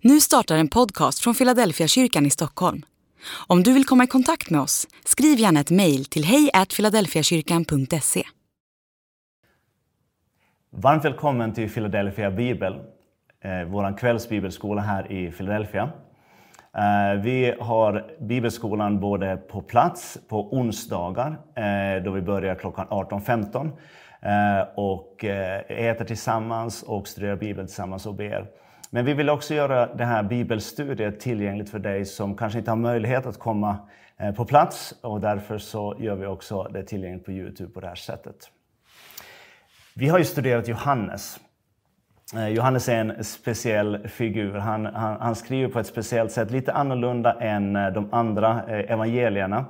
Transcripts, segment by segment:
Nu startar en podcast från Philadelphia kyrkan i Stockholm. Om du vill komma i kontakt med oss, skriv gärna ett mejl till hejfiladelfiakyrkan.se. Varmt välkommen till Philadelphia Bibel, eh, vår kvällsbibelskola här i Philadelphia. Eh, vi har bibelskolan både på plats på onsdagar, eh, då vi börjar klockan 18.15 eh, och äter tillsammans och studerar Bibeln tillsammans och ber. Men vi vill också göra det här bibelstudiet tillgängligt för dig som kanske inte har möjlighet att komma eh, på plats och därför så gör vi också det tillgängligt på Youtube på det här sättet. Vi har ju studerat Johannes. Eh, Johannes är en speciell figur. Han, han, han, skriver på ett speciellt sätt, lite annorlunda än eh, de andra evangelierna.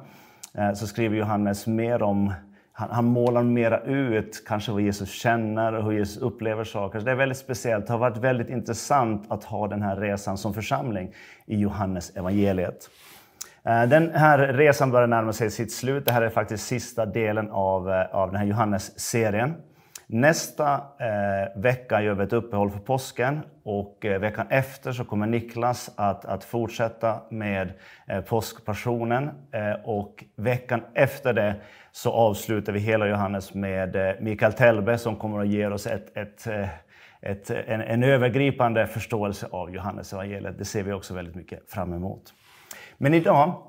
Så skriver Johannes mer om han, han målar mera ut kanske vad Jesus känner och hur Jesus upplever saker. Så det är väldigt speciellt. Det har varit väldigt intressant att ha den här resan som församling i Johannes evangeliet. Eh, den här resan börjar närma sig sitt slut. Det här är faktiskt sista delen av, eh, av den här Johannes-serien. Nästa eh, vecka gör vi ett uppehåll för påsken och eh, veckan efter så kommer Niklas att, att fortsätta med eh, påskpassionen eh, och veckan efter det så avslutar vi hela Johannes med eh, Mikael Telbe som kommer att ge oss ett, ett, eh, ett, en, en övergripande förståelse av Johannes evangeliet. Det ser vi också väldigt mycket fram emot. Men idag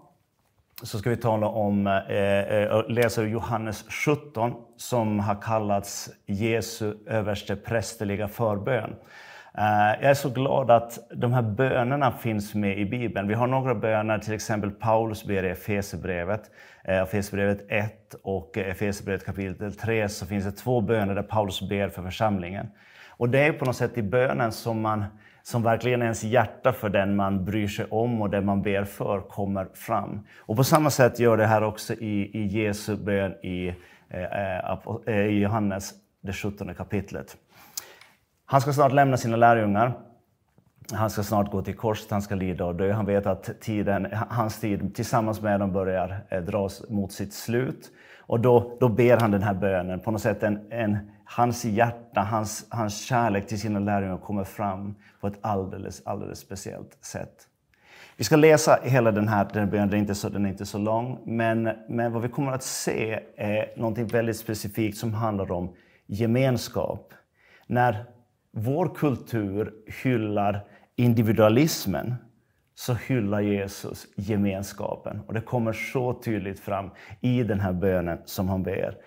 så ska vi tala om, eh, eh läsa ur Johannes 17 som har kallats Jesu överste prästerliga förbön. Eh, jag är så glad att de här bönerna finns med i Bibeln. Vi har några böner, till exempel Paulus ber i Efesierbrevet. Eh, Efesierbrevet 1 och Efesierbrevet kapitel 3 så finns det två böner där Paulus ber för församlingen. Och det är på något sätt i bönen som man som verkligen ens hjärta för den man bryr sig om och den man ber för kommer fram. Och på samma sätt gör det här också i, i Jesu bön i, eh, eh, eh i Johannes, det 17 kapitlet. Han ska snart lämna sina lärjungar. Han ska snart gå till korset, han ska lida och dö. Han vet att tiden, hans tid tillsammans med dem börjar eh, dras mot sitt slut. Och då, då ber han den här bönen, på något sätt en, en hans hjärta, hans, hans kärlek till sina lärjungar kommer fram på ett alldeles, alldeles speciellt sätt. Vi ska läsa hela den här den bönen, den är inte så, den är inte så lång, men, men vad vi kommer att se är något väldigt specifikt som handlar om gemenskap. När vår kultur hyllar individualismen så hyllar Jesus gemenskapen. Och det kommer så tydligt fram i den här bönen som han ber.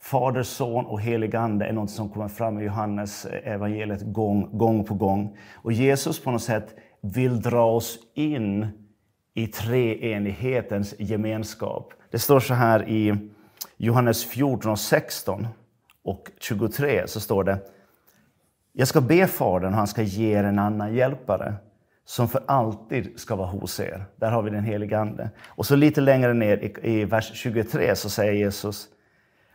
Fader, Son och helig Ande är något som kommer fram i Johannes eh, evangeliet gång, gång på gång. Och Jesus på något sätt vill dra oss in i treenighetens gemenskap. Det står så här i Johannes 14 och 16 och 23 så står det Jag ska be Fadern och han ska ge er en annan hjälpare som för alltid ska vara hos er. Där har vi den helige Ande. Och så lite längre ner i, i vers 23 så säger Jesus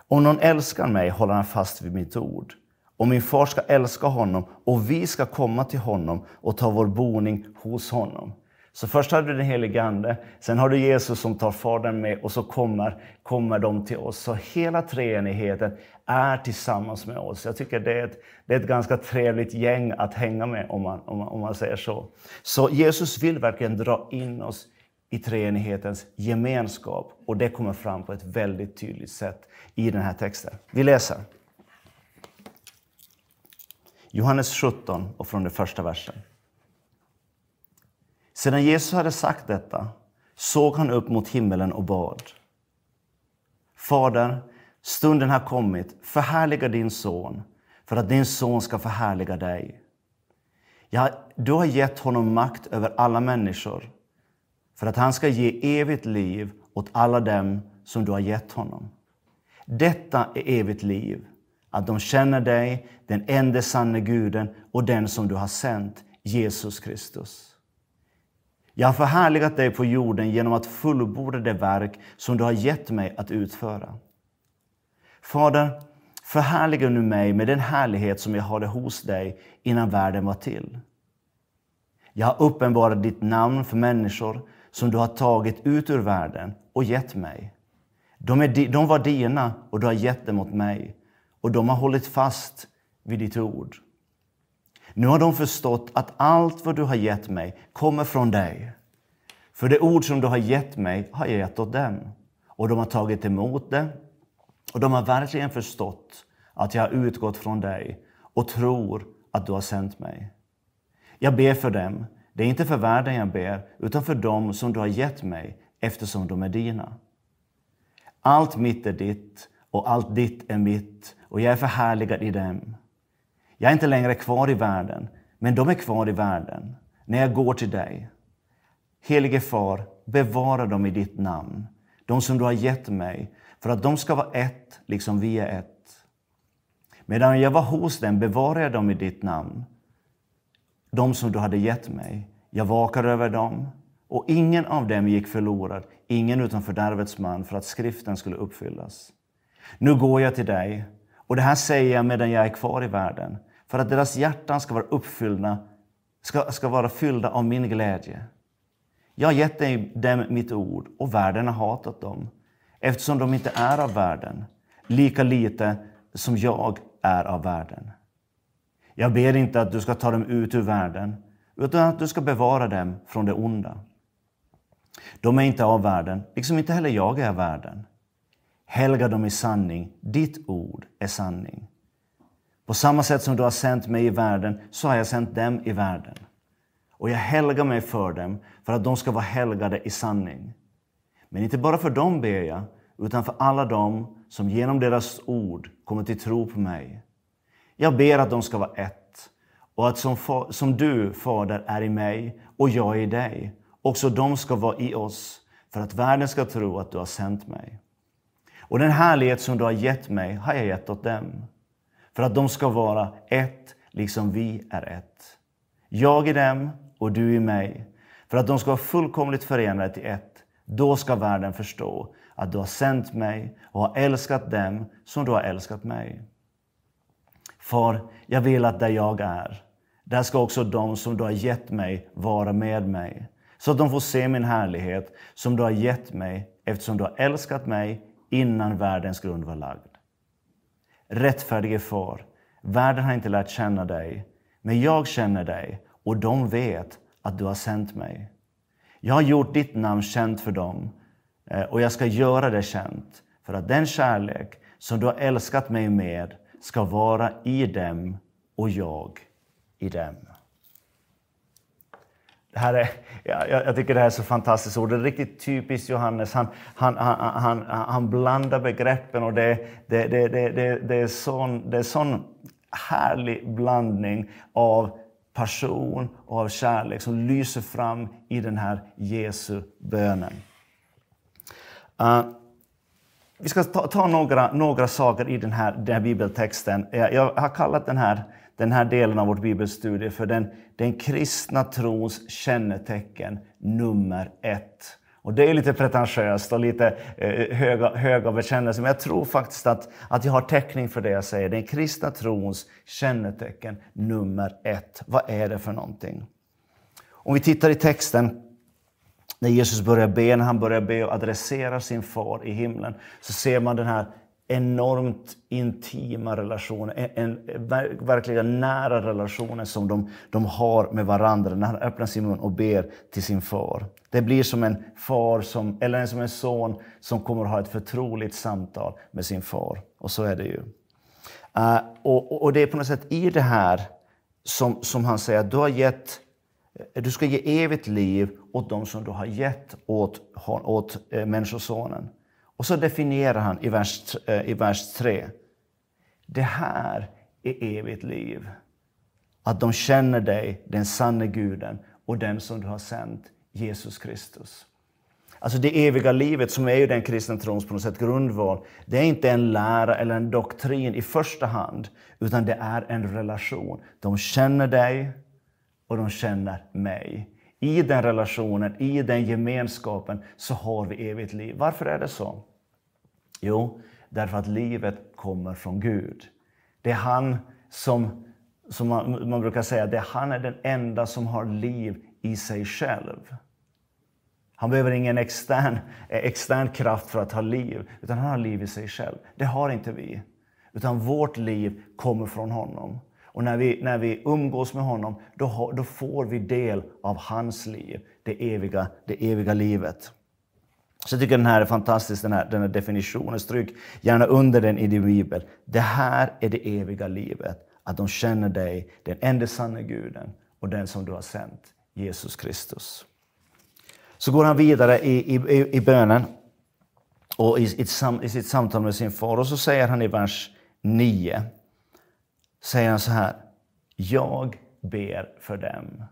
om någon älskar mig håller han fast vid mitt ord. Och min far ska älska honom och vi ska komma till honom och ta vår boning hos honom. Så först har du den helige Ande, sen har du Jesus som tar Fadern med och så kommer, kommer de till oss. Så hela treenigheten är tillsammans med oss. Jag tycker det är ett, det är ett ganska trevligt gäng att hänga med om man, om man, om man säger så. Så Jesus vill verkligen dra in oss i treenighetens gemenskap och det kommer fram på ett väldigt tydligt sätt i den här texten. Vi läser. Johannes 17 och från den första versen. Sedan Jesus hade sagt detta såg han upp mot himmelen och bad. Fader, stunden har kommit. Förhärliga din son för att din son ska förhärliga dig. Ja, du har gett honom makt över alla människor för att han ska ge evigt liv åt alla dem som du har gett honom. Detta är evigt liv, att de känner dig, den enda sanne guden och den som du har sänt, Jesus Kristus. Jag har förhärligat dig på jorden genom att fullborda det verk som du har gett mig att utföra. Fader, förhärliga nu mig med den härlighet som jag hade hos dig innan världen var till. Jag har uppenbarat ditt namn för människor som du har tagit ut ur världen och gett mig. De, är, de var dina och du har gett dem åt mig och de har hållit fast vid ditt ord. Nu har de förstått att allt vad du har gett mig kommer från dig. För det ord som du har gett mig har jag gett åt dem. Och de har tagit emot det. Och de har verkligen förstått att jag har utgått från dig och tror att du har sänt mig. Jag ber för dem. Det är inte för världen jag ber, utan för dem som du har gett mig, eftersom de är dina. Allt mitt är ditt och allt ditt är mitt och jag är förhärligad i dem. Jag är inte längre kvar i världen, men de är kvar i världen när jag går till dig. Helige Far, bevara dem i ditt namn, de som du har gett mig, för att de ska vara ett, liksom vi är ett. Medan jag var hos dem bevarade jag dem i ditt namn, de som du hade gett mig. Jag vakar över dem, och ingen av dem gick förlorad, ingen utan fördärvets man, för att skriften skulle uppfyllas. Nu går jag till dig, och det här säger jag medan jag är kvar i världen, för att deras hjärtan ska vara uppfyllda, ska, ska vara fyllda av min glädje. Jag har gett dem mitt ord, och världen har hatat dem, eftersom de inte är av världen, lika lite som jag är av världen. Jag ber inte att du ska ta dem ut ur världen, utan att du ska bevara dem från det onda. De är inte av världen, liksom inte heller jag är av världen. Helga dem i sanning, ditt ord är sanning. På samma sätt som du har sänt mig i världen, så har jag sänt dem i världen. Och jag helgar mig för dem, för att de ska vara helgade i sanning. Men inte bara för dem ber jag, utan för alla dem som genom deras ord kommer till tro på mig. Jag ber att de ska vara ett, och att som, som du, Fader, är i mig och jag i dig, också de ska vara i oss, för att världen ska tro att du har sänt mig. Och den härlighet som du har gett mig har jag gett åt dem, för att de ska vara ett, liksom vi är ett. Jag i dem och du i mig, för att de ska vara fullkomligt förenade till ett. Då ska världen förstå att du har sänt mig och har älskat dem som du har älskat mig. Far, jag vill att där jag är, där ska också de som du har gett mig vara med mig, så att de får se min härlighet som du har gett mig eftersom du har älskat mig innan världens grund var lagd. Rättfärdige Far, världen har inte lärt känna dig, men jag känner dig och de vet att du har sänt mig. Jag har gjort ditt namn känt för dem eh, och jag ska göra det känt för att den kärlek som du har älskat mig med ska vara i dem och jag i dem. Det här är, jag, jag tycker det här är så fantastiskt ord. Det är riktigt typiskt Johannes. Han, han, han, han, han blandar begreppen och det, det, det, det, det, det, är sån, det är sån härlig blandning av passion och av kärlek som lyser fram i den här Jesu bönen. Ah, vi ska ta, ta, några, några saker i den här, den här bibeltexten. Jag, jag har kallat den här, den här delen av vårt bibelstudie för den, den kristna trons kännetecken nummer ett. Och det är lite pretentiöst och lite eh, höga, höga bekännelser, men jag tror faktiskt att, att jag har täckning för det jag säger. Den kristna trons kännetecken nummer ett. Vad är det för någonting? Om vi tittar i texten när Jesus börjar be, när han börjar be och adressera sin far i himlen, så ser man den här enormt intima relationen, en, en, verkligen nära relationen som de, de har med varandra när han öppnar sin mun och ber till sin far. Det blir som en far, som, eller som en son som kommer att ha ett förtroligt samtal med sin far. Och så är det ju. Uh, och, och, det är på något sätt i det här som, som han säger att du har gett du ska ge evigt liv åt dem som du har gett åt, åt eh, Människosonen. Och så definierar han i vers, eh, i vers 3. Det här är evigt liv. Att de känner dig, den sanne guden och den som du har sänt, Jesus Kristus. Alltså det eviga livet som är ju den kristna trons på något sätt grundval. Det är inte en lära eller en doktrin i första hand, utan det är en relation. De känner dig och de känner mig. I den relationen, i den gemenskapen, så har vi evigt liv. Varför är det så? Jo, därför att livet kommer från Gud. Det är han som, som man, man brukar säga, det är han är den enda som har liv i sig själv. Han behöver ingen extern, extern kraft för att ha liv, utan han har liv i sig själv. Det har inte vi. Utan vårt liv kommer från honom. Och när vi, när vi umgås med honom, då, då får vi del av hans liv, det eviga, det eviga livet. Så jag tycker den här är fantastisk, den här, den här definitionen. Stryk gärna under den i din bibel. Det här är det eviga livet. Att de känner dig, den enda sanna guden och den som du har sänt, Jesus Kristus. Så går han vidare i, i, i bönen och i, i, i sitt samtal med sin far. Och så säger han i vers 9, säger han så här. Jag ber för dem.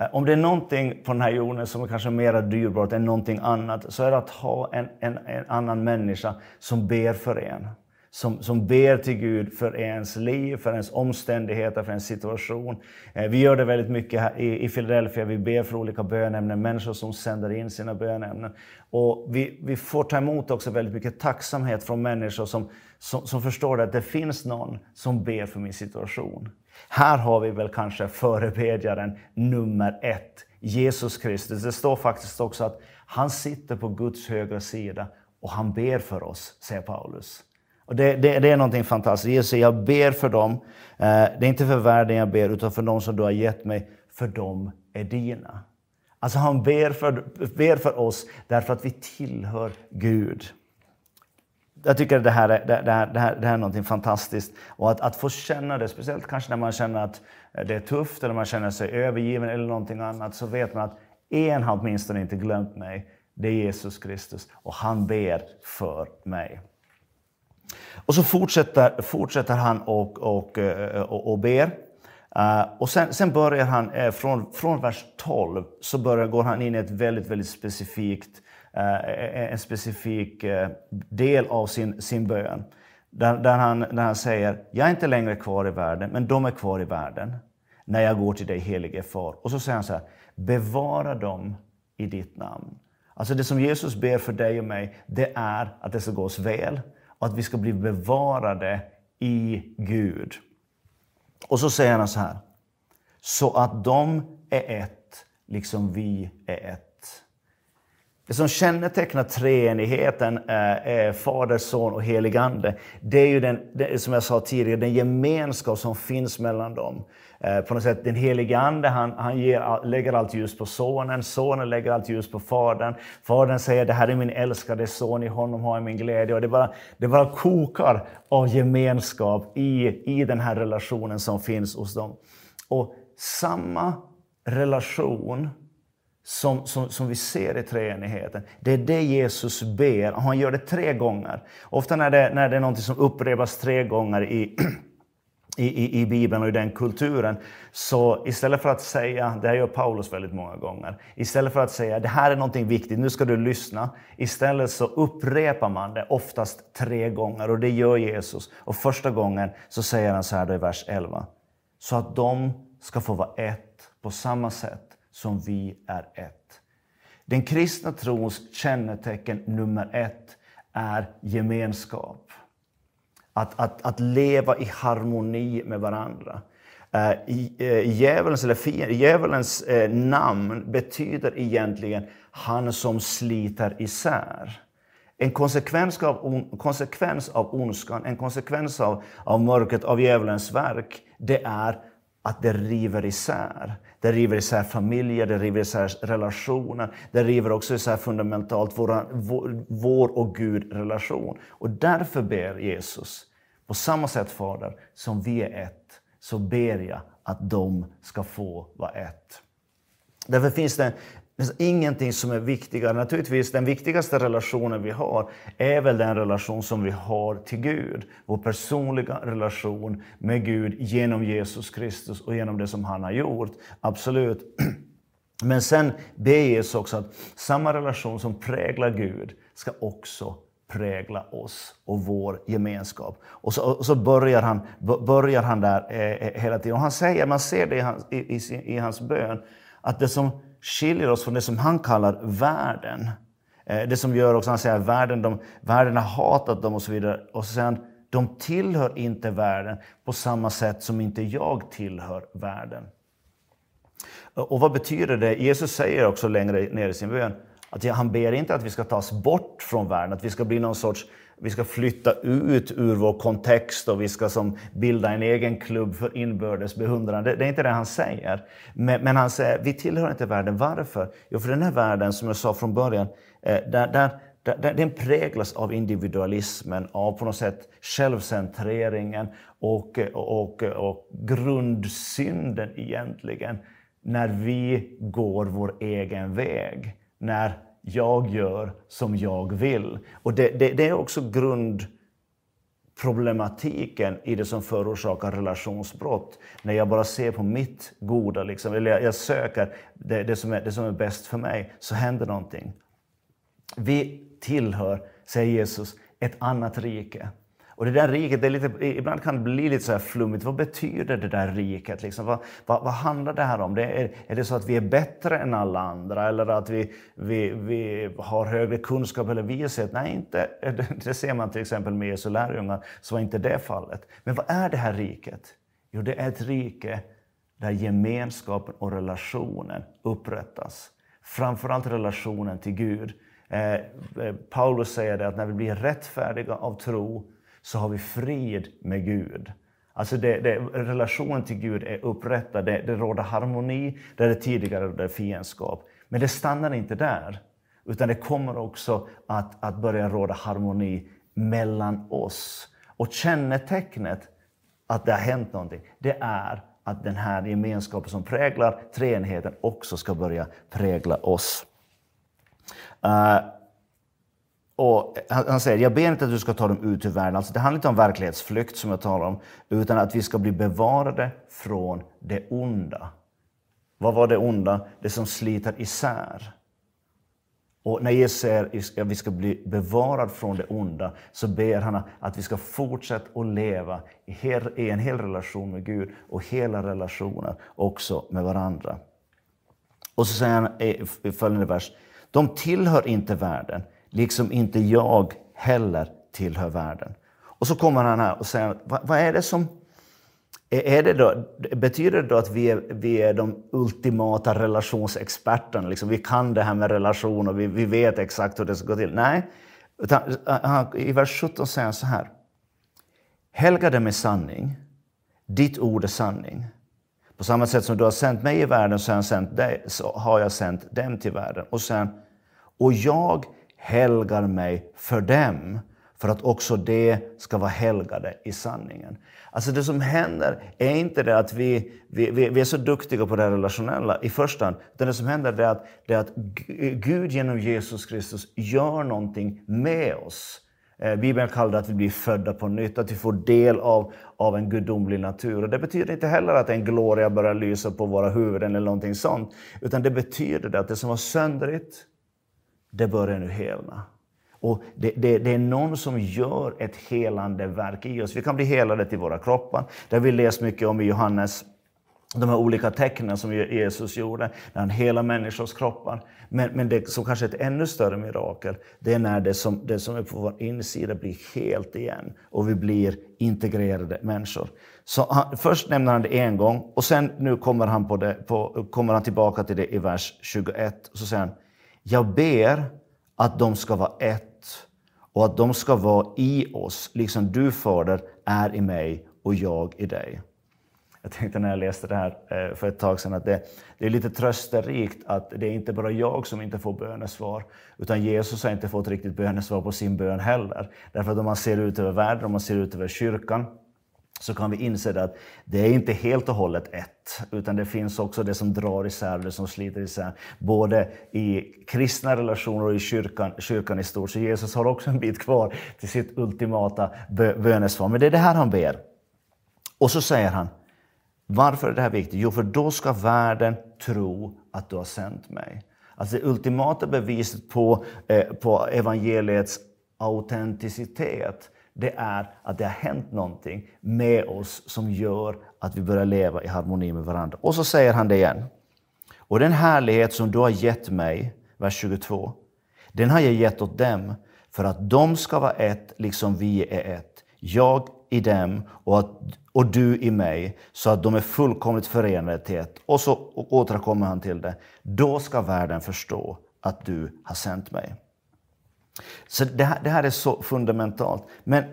Eh, om det är någonting på den här jorden som är kanske mer dyrbart än någonting annat, så är det att ha en, en, en annan människa som ber för en som, som ber till Gud för ens liv, för ens omständigheter, för ens situation. Eh, vi gör det väldigt mycket här i, i Philadelphia. Vi ber för olika bönämnen, människor som sänder in sina bönämnen. Och vi, vi får ta emot också väldigt mycket tacksamhet från människor som, som, som förstår att det finns någon som ber för min situation. Här har vi väl kanske förebedjaren nummer ett, Jesus Kristus. Det står faktiskt också att han sitter på Guds högra sida och han ber för oss, säger Paulus. Och det, det, det, är någonting fantastiskt. Jesus säger, jag ber för dem. Eh, det är inte för världen jag ber, utan för dem som du har gett mig, för dem är dina. Alltså han ber för, ber för oss därför att vi tillhör Gud. Jag tycker att det här, är, det, här, det, här, det här är någonting fantastiskt. Och att, att få känna det, speciellt kanske när man känner att det är tufft eller man känner sig övergiven eller någonting annat, så vet man att en har åtminstone inte glömt mig. Det är Jesus Kristus och han ber för mig. Och så fortsätter, fortsätter han och, och, eh, och, och ber. Uh, och sen, sen, börjar han, uh, från, från vers 12, så börjar, går han in i ett väldigt, väldigt specifikt, uh, en specifik del av sin, sin bön. Där, där, han, där han säger, jag är inte längre kvar i världen, men de är kvar i världen när jag går till dig, helige Far. Och så säger han så här, bevara dem i ditt namn. Alltså det som Jesus ber för dig och mig, det är att det ska gå oss väl, och att vi ska bli bevarade i Gud. Och så säger han så här. Så att de är ett, liksom vi är ett. Det som kännetecknar treenigheten, eh, är Fader, Son och helig Ande, det är ju den, det, som jag sa tidigare, den gemenskap som finns mellan dem. Eh, på något sätt, den helige Ande han, han ger, lägger allt ljus på Sonen, Sonen lägger allt ljus på Fadern. Fadern säger det här är min älskade son, i honom har jag min glädje. Och det, bara, det bara kokar av gemenskap i, i den här relationen som finns hos dem. Och samma relation som, som, som vi ser i treenigheten. Det är det Jesus ber, och han gör det tre gånger. Ofta när det, när det är något som upprepas tre gånger i i, i, i Bibeln och i den kulturen. Så istället för att säga, det här gör Paulus väldigt många gånger, istället för att säga det här är någonting viktigt, nu ska du lyssna. Istället så upprepar man det oftast tre gånger och det gör Jesus. Och första gången så säger han så här då i vers 11. Så att de ska få vara ett på samma sätt som vi är ett. Den kristna trons kännetecken nummer ett är gemenskap. Att, att, att leva i harmoni med varandra. Uh, djävulens, eller djävulens uh, namn betyder egentligen han som sliter isär. En konsekvens av, on, konsekvens av ondskan, en konsekvens av, av mörkret, av djävulens verk, det är att det river isär. Det river isär familjer, det river isär relationer. Det river också isär fundamentalt vår, vår, vår och Gud-relation. Och därför ber Jesus, på samma sätt Fader, som vi är ett, så ber jag att de ska få vara ett. Därför finns det det finns ingenting som är viktigare. Naturligtvis, den viktigaste relationen vi har är väl den relation som vi har till Gud. Vår personliga relation med Gud genom Jesus Kristus och genom det som han har gjort. Absolut. Men sen ber Jesus också att samma relation som präglar Gud ska också prägla oss och vår gemenskap. Och så, och så börjar, han, börjar han där eh, eh, hela tiden. Och han säger, man ser det i hans, i, i, i hans bön, att det som skiljer oss från det som han kallar världen. Eh, det som gör också, han säger världen, de, världen har hatat dem och så vidare. Och så säger han, de tillhör inte världen på samma sätt som inte jag tillhör världen. Och vad betyder det? Jesus säger också längre ner i sin bön att han ber inte att vi ska tas bort från världen, att vi ska bli någon sorts vi ska flytta ut ur vår kontext och vi ska som bilda en egen klubb för inbördes beundran. Det, det är inte det han säger. Men, men, han säger, vi tillhör inte världen. Varför? Jo, för den här världen, som jag sa från början, eh, där, där, där, den präglas av individualismen, av på något sätt självcentreringen och, och, och grundsynden egentligen, när vi går vår egen väg. När jag gör som jag vill. Och det, det, det är också grundproblematiken i det som förorsakar relationsbrott. När jag bara ser på mitt goda, liksom, eller jag, jag söker det, det, som är, det som är bäst för mig, så händer någonting. Vi tillhör, säger Jesus, ett annat rike. Och det där riket, det är lite, ibland kan det bli lite så här flummigt. Vad betyder det där riket? Liksom? Vad, vad, vad handlar det här om? Det är, är det så att vi är bättre än alla andra? Eller att vi, vi, vi har högre kunskap eller vishet? Nej, inte. det ser man till exempel med Jesu lärjungar, så var inte det fallet. Men vad är det här riket? Jo, det är ett rike där gemenskapen och relationen upprättas. Framförallt relationen till Gud. Eh, eh Paulus säger det att när vi blir rättfärdiga av tro så har vi frid med Gud. Alltså det, det, relationen till Gud är upprättad, det, det råder harmoni där det tidigare rådde fiendskap. Men det stannar inte där, utan det kommer också att, att börja råda harmoni mellan oss. Och kännetecknet att det har hänt någonting, det är att den här gemenskapen som präglar treenigheten också ska börja prägla oss. Uh, och han säger, jag ber inte att du ska ta dem ut ur världen. Alltså, det handlar inte om verklighetsflykt som jag talar om, utan att vi ska bli bevarade från det onda. Vad var det onda? Det som sliter isär. Och när Jesus säger att vi ska bli bevarade från det onda, så ber han att vi ska fortsätta att leva i en hel relation med Gud och hela relationer också med varandra. Och så säger han i följande vers, de tillhör inte världen, liksom inte jag heller tillhör världen. Och så kommer han här och säger, vad, vad är det som... Är det då, betyder det då att vi är, vi är de ultimata relationsexperterna? Liksom, vi kan det här med relationer, vi, vi vet exakt hur det ska gå till. Nej, utan, eh, i vers 17 säger han så här. Helga dem med sanning. Ditt ord är sanning. På samma sätt som du har sänt mig i världen så har jag sänt, dig, så har jag sänt dem till världen. Och sen, och jag helgar mig för dem, för att också de ska vara helgade i sanningen. Alltså det som händer är inte det att vi, vi, vi är så duktiga på det relationella i första hand, utan det som händer är att, det är att Gud genom Jesus Kristus gör någonting med oss. Eh, Bibeln kallar det att vi blir födda på nytt, att vi får del av, av en gudomlig natur. Och det betyder inte heller att en gloria börjar lysa på våra huvuden eller någonting sånt, utan det betyder att det som var söndrigt, det börjar nu helna. Och det, det, det, är någon som gör ett helande verk i oss. Vi kan bli helade till våra kroppar. Det har vi läst mycket om i Johannes, de här olika tecknen som Jesus gjorde, när han helar människors kroppar. Men, men det som kanske är ett ännu större mirakel, det är när det som, det som är på vår insida blir helt igen och vi blir integrerade människor. Så han, först nämner han det en gång och sen nu kommer han, på det, på, kommer han tillbaka till det i vers 21. Så säger han, jag ber att de ska vara ett och att de ska vara i oss, liksom du, Fader, är i mig och jag i dig. Jag tänkte när jag läste det här eh, för ett tag sedan att det, det är lite trösterikt att det är inte bara jag som inte får bönesvar, utan Jesus har inte fått riktigt bönesvar på sin bön heller. Därför att om man ser ut över världen, om man ser ut över kyrkan, så kan vi inse att det är inte helt och hållet ett, utan det finns också det som drar isär, det som sliter isär, både i kristna relationer och i kyrkan, kyrkan i stort. Så Jesus har också en bit kvar till sitt ultimata bönesvar. Men det är det här han ber. Och så säger han, varför är det här viktigt? Jo, för då ska världen tro att du har sänt mig. Alltså det ultimata beviset på, eh, på evangeliets autenticitet det är att det har hänt någonting med oss som gör att vi börjar leva i harmoni med varandra. Och så säger han det igen. Och den härlighet som du har gett mig, vers 22, den har jag gett åt dem för att de ska vara ett liksom vi är ett. Jag i dem och, att, och du i mig, så att de är fullkomligt förenade till ett. Och så återkommer han till det. Då ska världen förstå att du har sänt mig. Så det här, det här är så fundamentalt. Men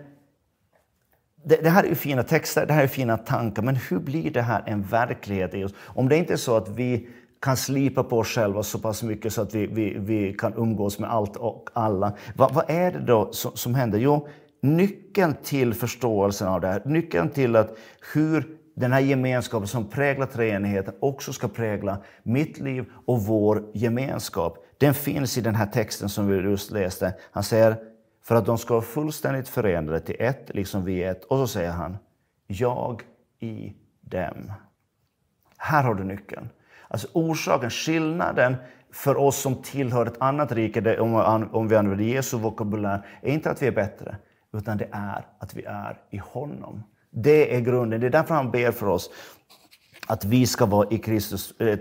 det, det, här är ju fina texter, det här är fina tankar, men hur blir det här en verklighet i oss? Om det inte är så att vi kan slipa på oss själva så pass mycket så att vi, vi, vi kan umgås med allt och alla. Vad, vad är det då som, som händer? Jo, nyckeln till förståelsen av det här, nyckeln till att hur den här gemenskapen som präglar treenigheten också ska prägla mitt liv och vår gemenskap. Den finns i den här texten som vi just läste. Han säger för att de ska vara fullständigt förenade till ett, liksom vi är ett. Och så säger han, jag i dem. Här har du nyckeln. Alltså orsaken, skillnaden för oss som tillhör ett annat rike, om vi använder Jesu vokabulär, är inte att vi är bättre, utan det är att vi är i honom. Det är grunden. Det är därför han ber för oss att vi ska vara i Kristus. Eh,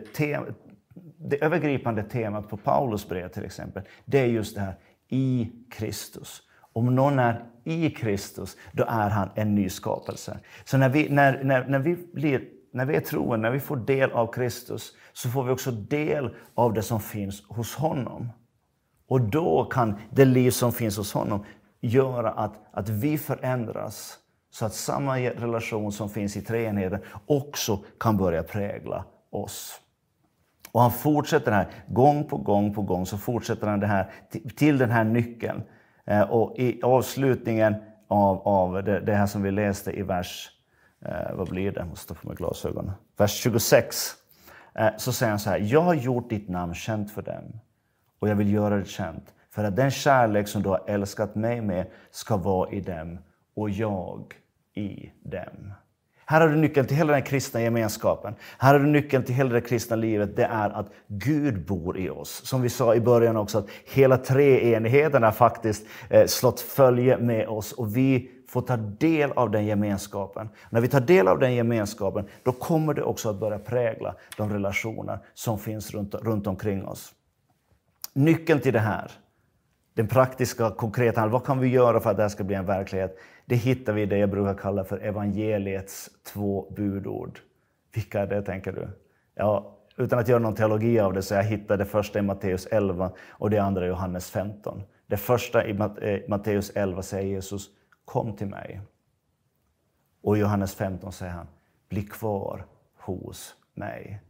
det övergripande temat på Paulus brev till exempel, det är just det här i Kristus. Om någon är i Kristus, då är han en ny skapelse. Så när vi, när, när, när vi, blir, när vi är troende, när vi får del av Kristus, så får vi också del av det som finns hos honom. Och då kan det liv som finns hos honom göra att, att vi förändras så att samma relation som finns i treenigheten också kan börja prägla oss. Och han fortsätter här, gång på gång på gång så fortsätter han det här till den här nyckeln. Eh, och i avslutningen av, av det, det här som vi läste i vers, eh, vad blir det, jag måste ta på mig glasögonen, vers 26. Eh, så säger han så här, jag har gjort ditt namn känt för dem och jag vill göra det känt för att den kärlek som du har älskat mig med ska vara i dem och jag i dem. Här har du nyckeln till hela den kristna gemenskapen. Här har du nyckeln till hela det kristna livet. Det är att Gud bor i oss. Som vi sa i början också, att hela treenigheten har faktiskt eh, slått följe med oss och vi får ta del av den gemenskapen. När vi tar del av den gemenskapen, då kommer det också att börja prägla de relationer som finns runt, runt omkring oss. Nyckeln till det här, den praktiska, konkreta, vad kan vi göra för att det här ska bli en verklighet? Det hittar vi i det jag brukar kalla för evangeliets två budord. Vilka är det, tänker du? Ja, utan att göra någon teologi av det, så jag hittar det första i Matteus 11 och det andra i Johannes 15. Det första i eh, Matteus 11 säger Jesus, kom till mig. Och i Johannes 15 säger han, bli kvar hos mig.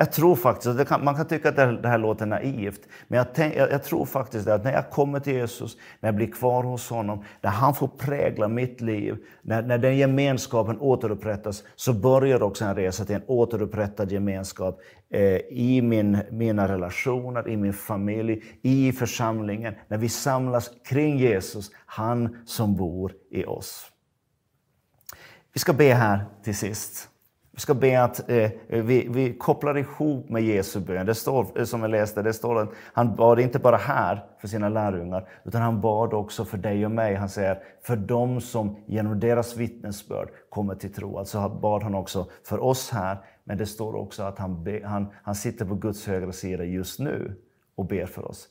Jag tror faktiskt, kan, man kan tycka att det här, det här låter naivt, men jag, tänk, jag, jag, tror faktiskt att när jag kommer till Jesus, när jag blir kvar hos honom, när han får prägla mitt liv, när, när den gemenskapen återupprättas, så börjar också en resa till en återupprättad gemenskap eh, i min, mina relationer, i min familj, i församlingen, när vi samlas kring Jesus, han som bor i oss. Vi ska be här till sist. Vi ska be att eh, vi, vi kopplar ihop med Jesu bön. Det står, eh, som jag läste, det står att han bad inte bara här för sina lärjungar, utan han bad också för dig och mig. Han säger för dem som genom deras vittnesbörd kommer till tro. Alltså bad han också för oss här, men det står också att han, be, han, han sitter på Guds högra sida just nu och ber för oss.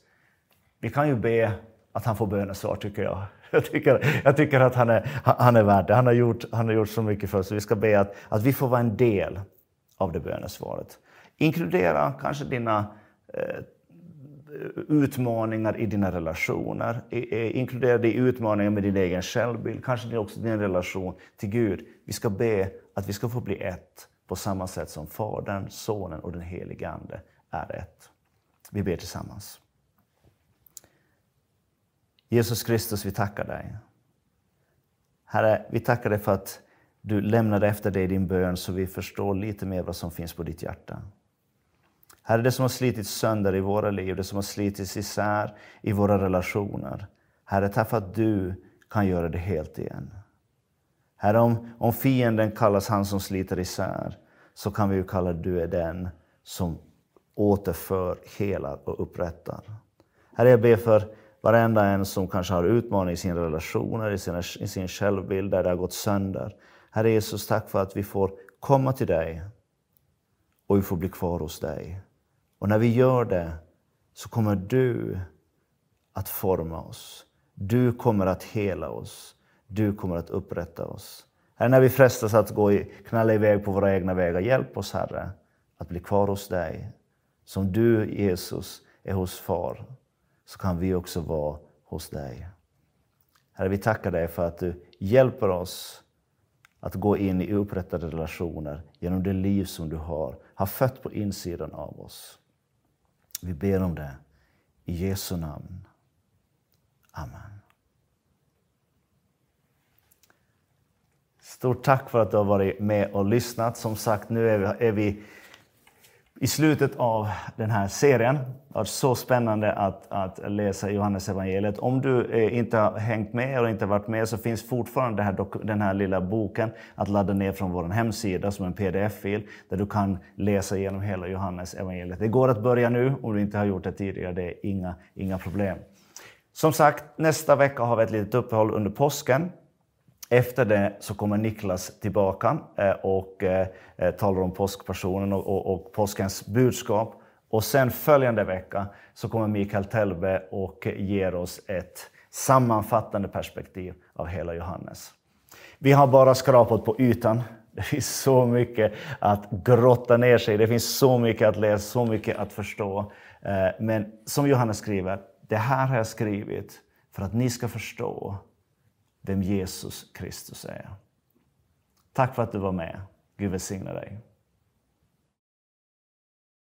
Vi kan ju be att han får bönesvar, tycker jag. Jag tycker, jag tycker att han är, han är värd det. Han har, gjort, han har gjort så mycket för oss. Vi ska be att, att vi får vara en del av det bönesvaret. Inkludera kanske dina eh, utmaningar i dina relationer. Eh, inkludera dig i utmaningar med din egen självbild, kanske också din relation till Gud. Vi ska be att vi ska få bli ett på samma sätt som Fadern, Sonen och den helige Ande är ett. Vi ber tillsammans. Jesus Kristus, vi tackar dig. Herre, vi tackar dig för att du lämnade efter dig din bön så vi förstår lite mer vad som finns på ditt hjärta. Herre, det som har slitits sönder i våra liv, det som har slitits isär i våra relationer. Herre, tack för att du kan göra det helt igen. Herre, om, om fienden kallas han som sliter isär, så kan vi ju kalla du är den som återför, helar och upprättar. Herre, jag ber för Varenda en som kanske har utmaningar i sina relationer, i, sina, i sin självbild, där det har gått sönder. Herre Jesus, tack för att vi får komma till dig och vi får bli kvar hos dig. Och när vi gör det så kommer du att forma oss. Du kommer att hela oss. Du kommer att upprätta oss. Herre, när vi frestas att gå i, knalla iväg på våra egna vägar, hjälp oss Herre att bli kvar hos dig. Som du, Jesus, är hos far så kan vi också vara hos dig. Herre, vi tackar dig för att du hjälper oss att gå in i upprättade relationer genom det liv som du har, har fött på insidan av oss. Vi ber om det i Jesu namn. Amen. Stort tack för att du har varit med och lyssnat. Som sagt, nu är vi, är vi i slutet av den här serien. Det har varit så spännande att, att läsa Johannes evangeliet. Om du eh, inte har hängt med och inte varit med så finns fortfarande här, den här lilla boken att ladda ner från vår hemsida som en pdf-fil där du kan läsa igenom hela Johannes evangeliet. Det går att börja nu om du inte har gjort det tidigare. Det är inga, inga problem. Som sagt, nästa vecka har vi ett litet uppehåll under påsken. Efter det så kommer Niklas tillbaka eh, och eh, eh, talar om påskpersonen och påskens budskap. Och sen följande vecka så kommer Mikael Telbe och ger oss ett sammanfattande perspektiv av hela Johannes. Vi har bara skrapat på ytan. Det finns så mycket att grotta ner sig Det finns så mycket att läsa, så mycket att förstå. Men som Johannes skriver, det här har jag skrivit för att ni ska förstå vem Jesus Kristus är. Tack för att du var med. Gud välsigne dig.